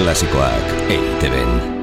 Klasikoak EITB-en.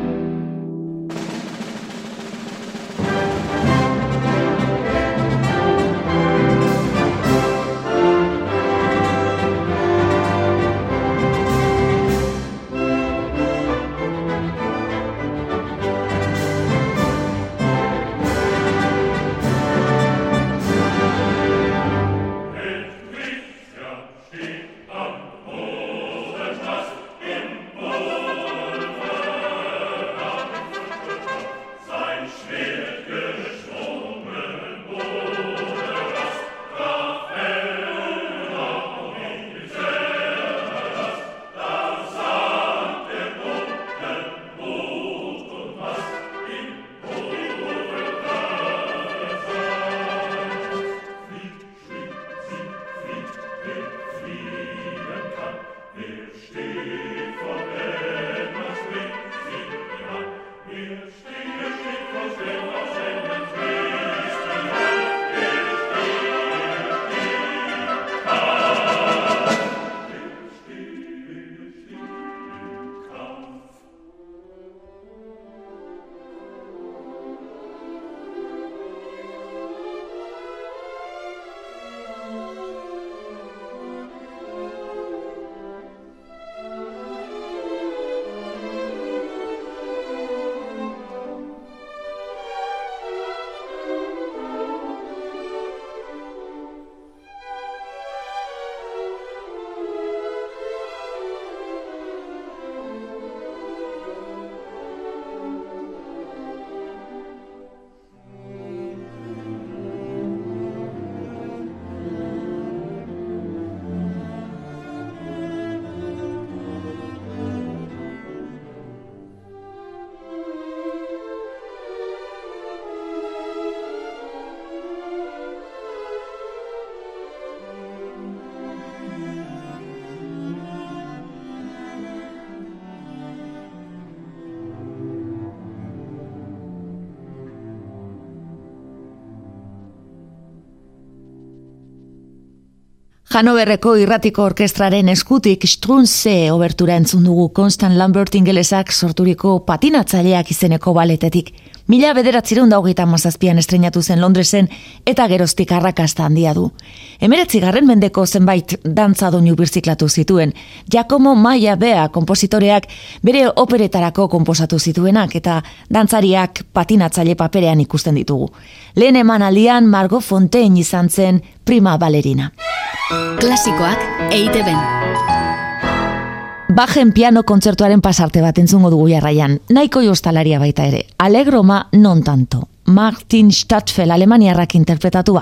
Hanoverreko irratiko orkestraren eskutik Strunze obertura entzun dugu Constant Lambert ingelesak sorturiko patinatzaileak izeneko baletetik. Mila bederatzireun daugeita mazazpian estrenatu zen Londresen eta geroztik arrakasta handia du. Emeretzi garren mendeko zenbait dantza doinu birziklatu zituen. Giacomo Maia Bea kompositoreak bere operetarako komposatu zituenak eta dantzariak patinatzaile paperean ikusten ditugu. Lehen eman aldian Margot Fontaine izan zen prima balerina. Klasikoak eite ben. Bajen piano kontzertuaren pasarte bat entzungo dugu jarraian. Naiko jostalaria baita ere. Alegro ma non tanto. Martin Stadtfel Alemaniarrak interpretatu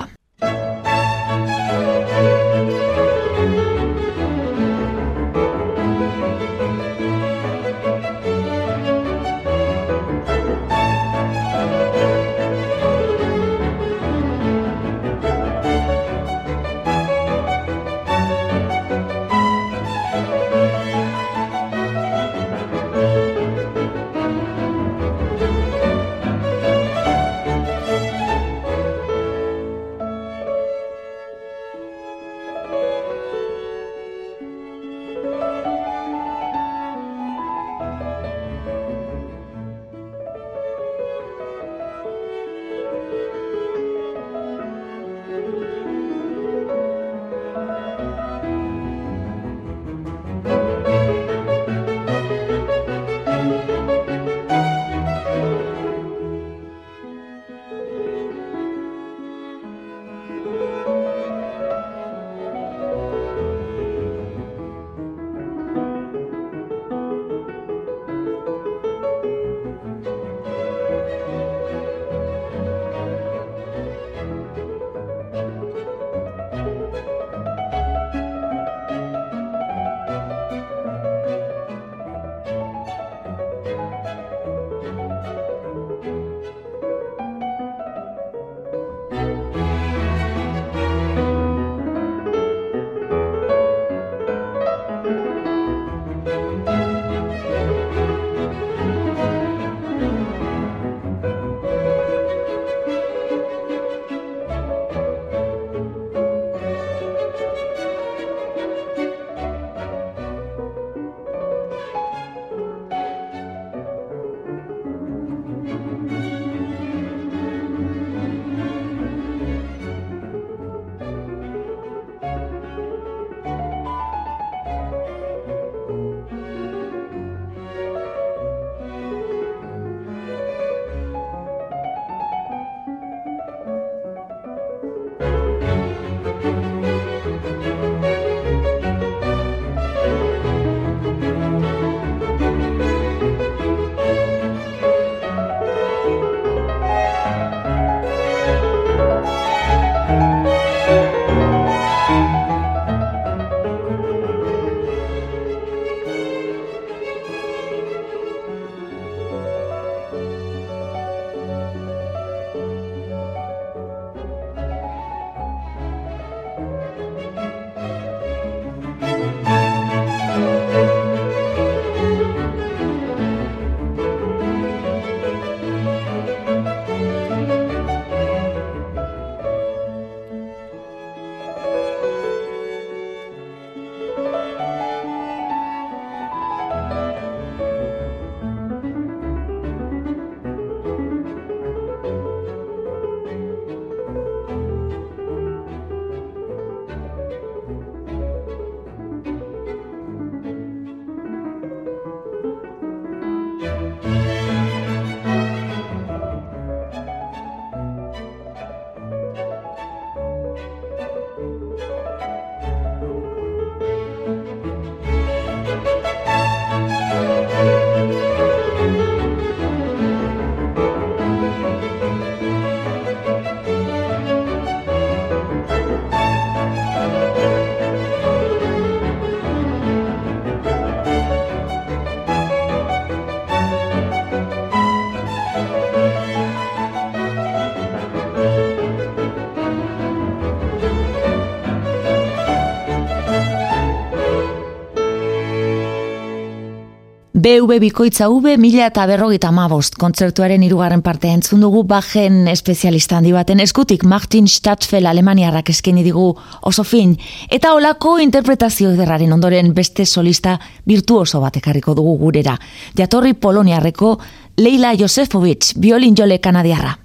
BV Bikoitza V mila eta berrogeita amabost kontzertuaren irugarren parte entzun dugu bajen espezialista handi baten eskutik Martin Stadtfel Alemaniarrak eskeni digu oso fin eta olako interpretazio ederraren ondoren beste solista virtuoso batekarriko dugu gurera. Jatorri Poloniarreko Leila Josefovic, biolin jole kanadiarra.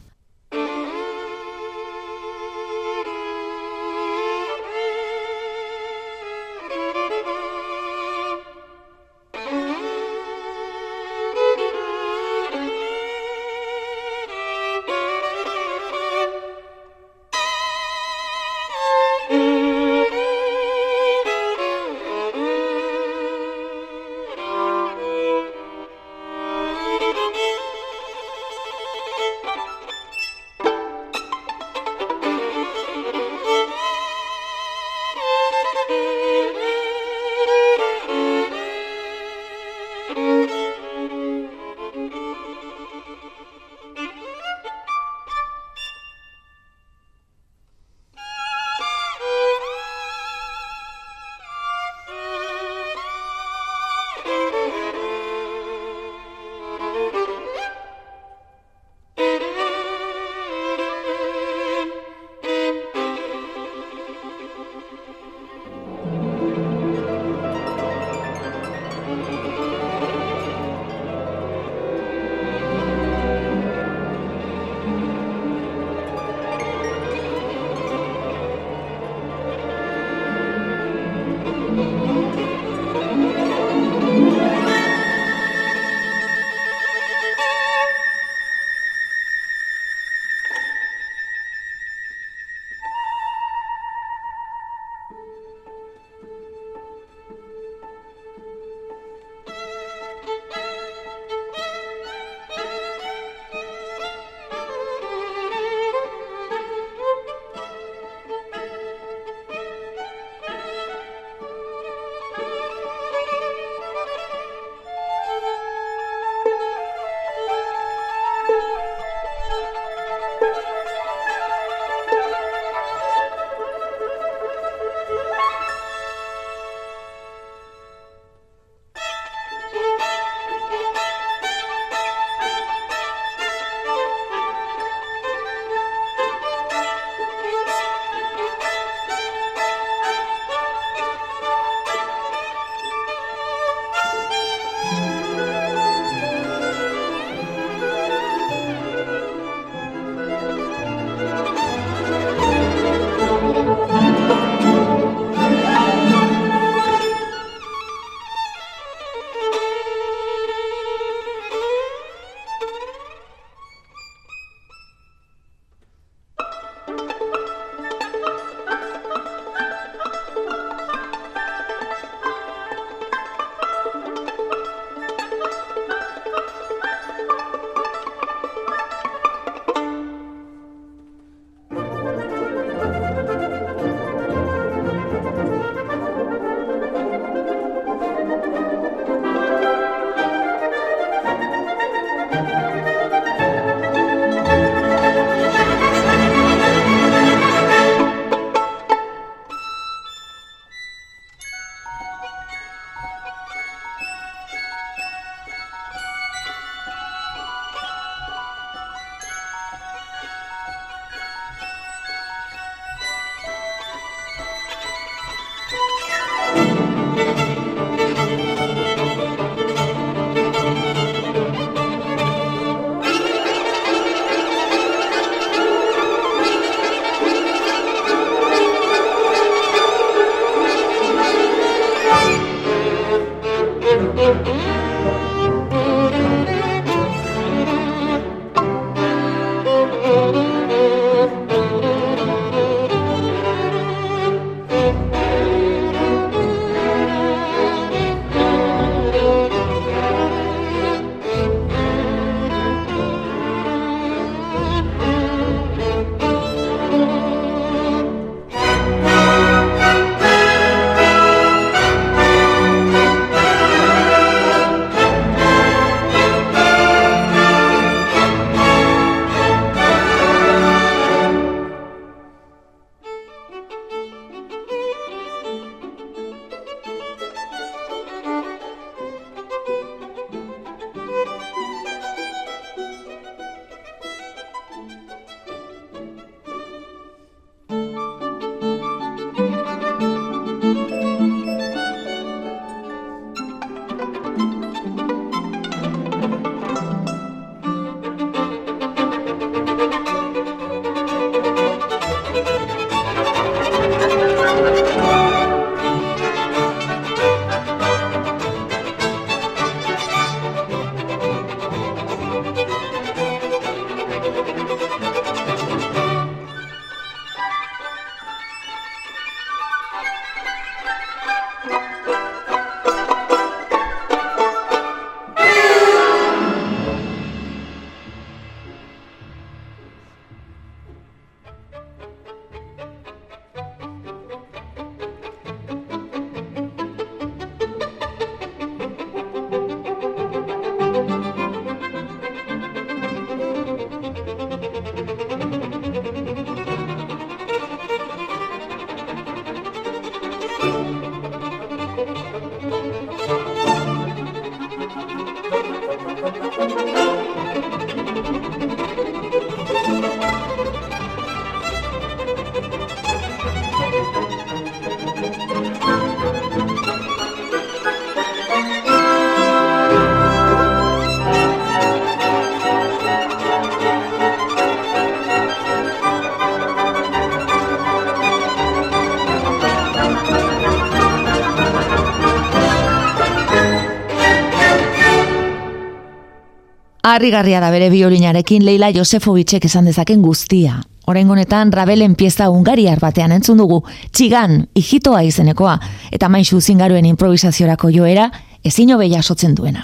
Arrigarria da bere biolinarekin Leila Josefovicek esan dezaken guztia. Horengo honetan Rabelen pieza ungariar batean entzun dugu, txigan, hijitoa izenekoa, eta maixu zingaruen improvisaziorako joera, ezin hobeia sotzen duena.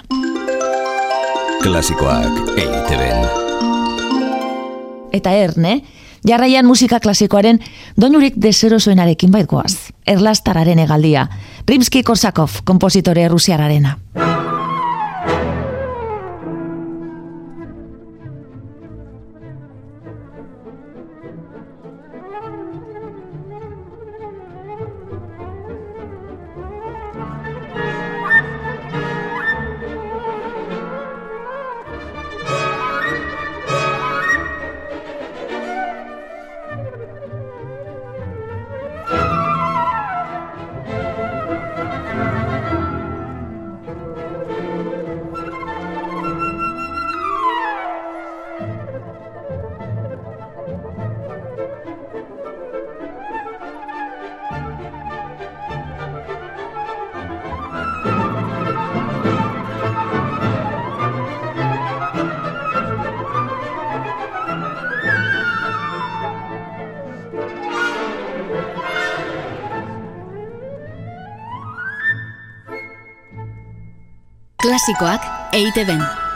Klasikoak eiteben. Eta erne, jarraian musika klasikoaren doinurik deserosoenarekin baitkoaz. Erlastararen egaldia, Rimsky-Korsakov, kompositore rusiararena. Klasikoak EITB-en.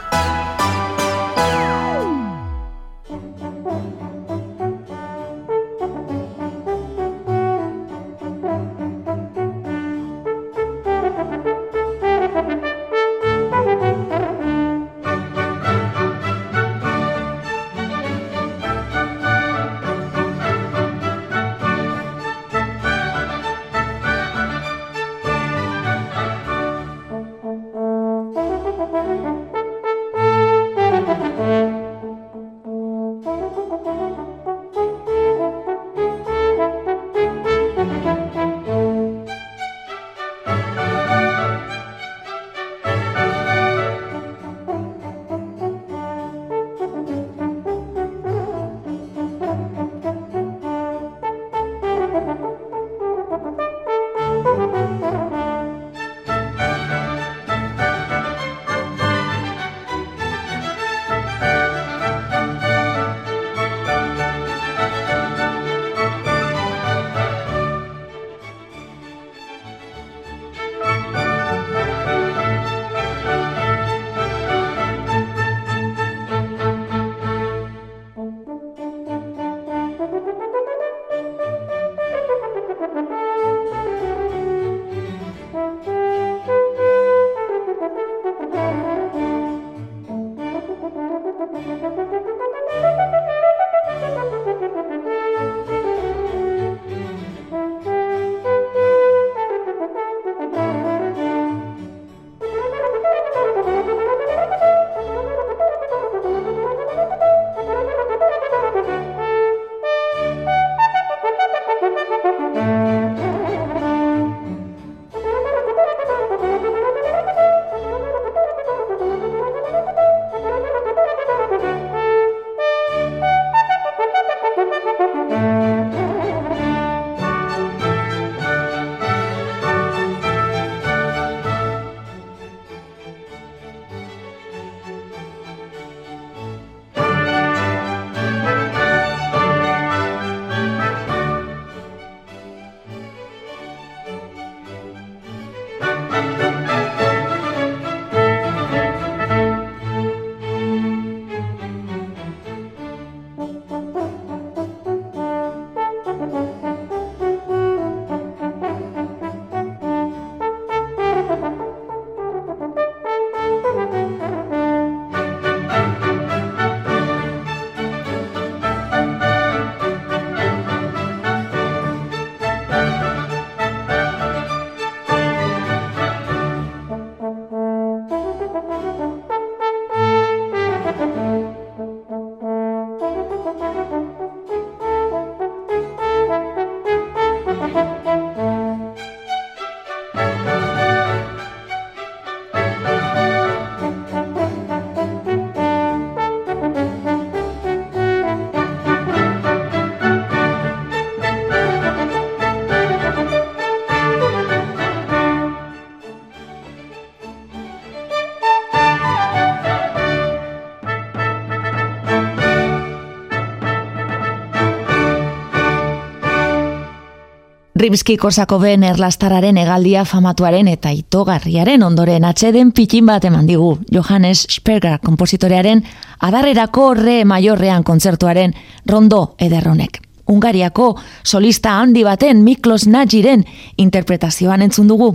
Rimski Korsakoven erlastararen egaldia famatuaren eta itogarriaren ondoren atxeden pikin bat eman digu Johannes Sperger kompositorearen adarrerako re maiorrean kontzertuaren rondo ederronek. Ungariako solista handi baten Miklos Najiren interpretazioan entzun dugu.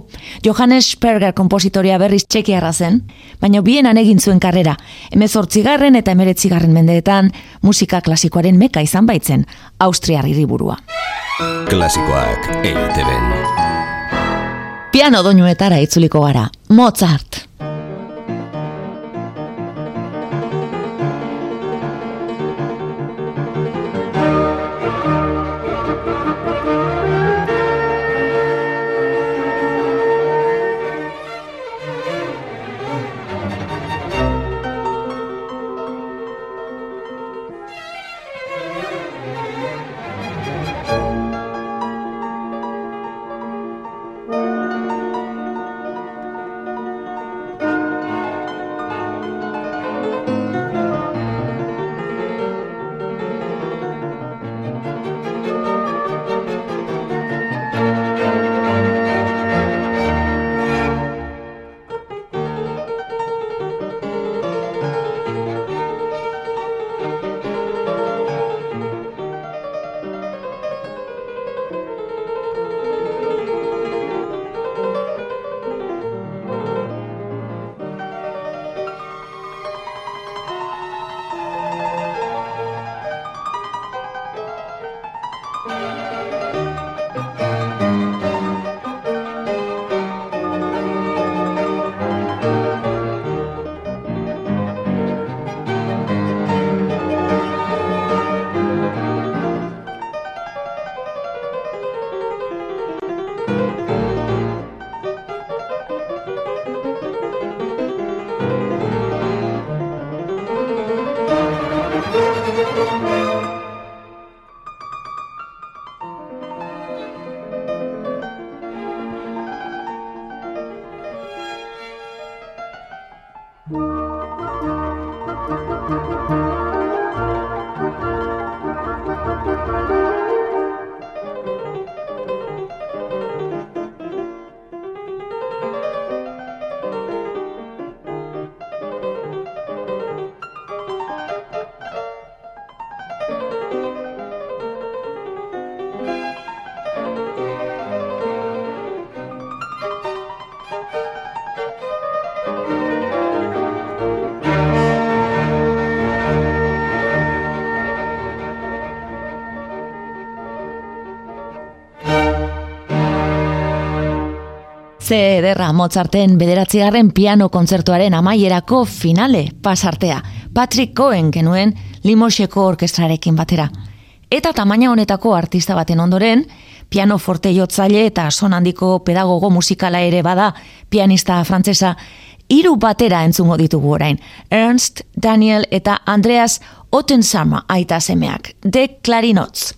Johannes Sperger kompositoria berriz txekiarra zen, baina bienan egin zuen karrera. Hemezortzigarren eta emeretzigarren mendeetan musika klasikoaren meka izan baitzen, Austriar hiriburua. Klasikoak eiteben. Piano doinuetara itzuliko gara, Mozart. Ze ederra Mozarten bederatzigarren piano kontzertuaren amaierako finale pasartea. Patrick Cohen genuen limoseko orkestrarekin batera. Eta tamaina honetako artista baten ondoren, piano forte jotzaile eta son handiko pedagogo musikala ere bada pianista frantsesa hiru batera entzungo ditugu orain. Ernst, Daniel eta Andreas Ottensama aita semeak. De Clarinots.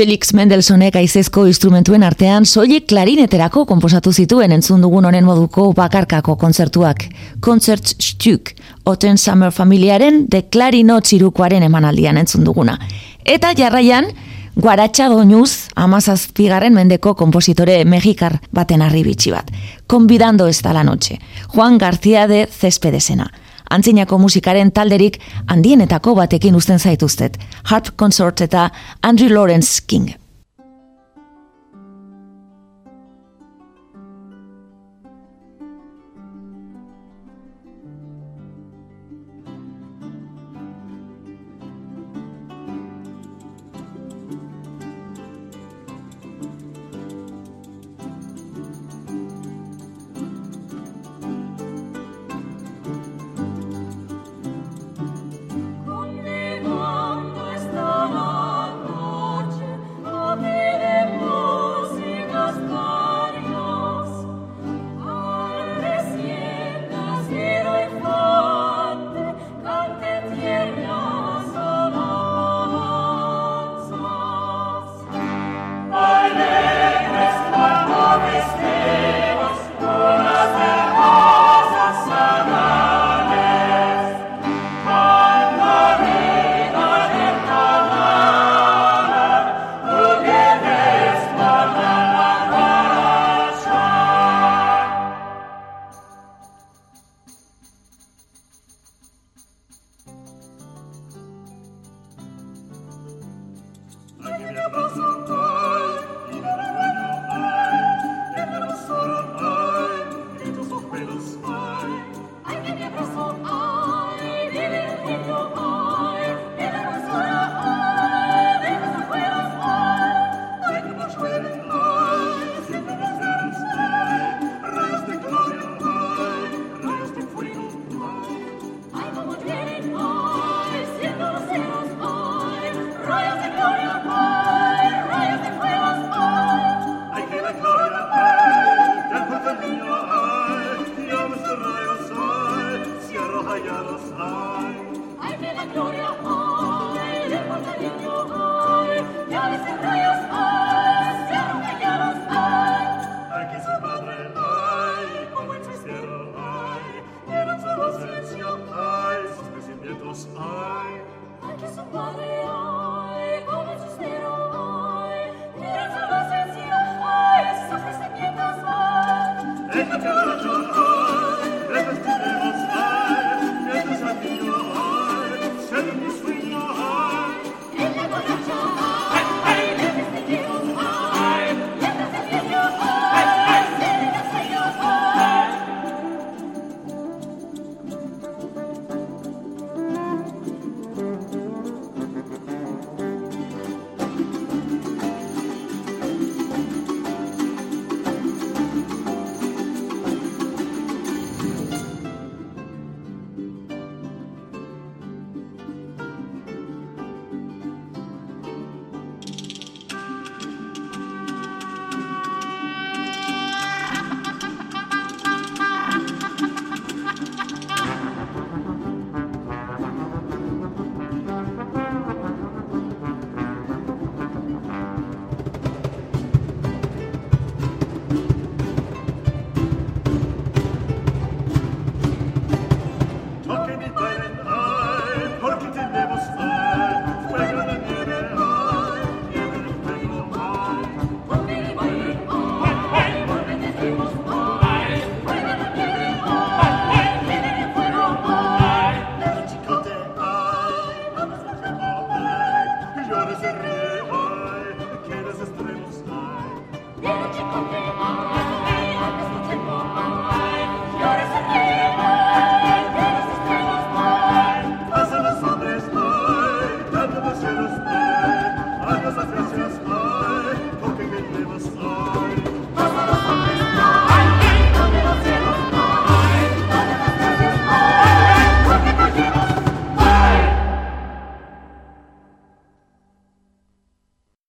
Felix Mendelssohnek aizezko instrumentuen artean soilik klarineterako konposatu zituen entzun dugun honen moduko bakarkako kontzertuak. Concert Stück, Oten Summer familiaren de Clarino txirukoaren emanaldian entzun duguna. Eta jarraian, Guaratxa doinuz, amazazpigarren mendeko kompositore mexikar baten arribitsi bat. Konbidando ez da la noche. Juan García de Cespedesena antzinako musikaren talderik handienetako batekin uzten zaituztet. Harp Consort eta Andrew Lawrence King.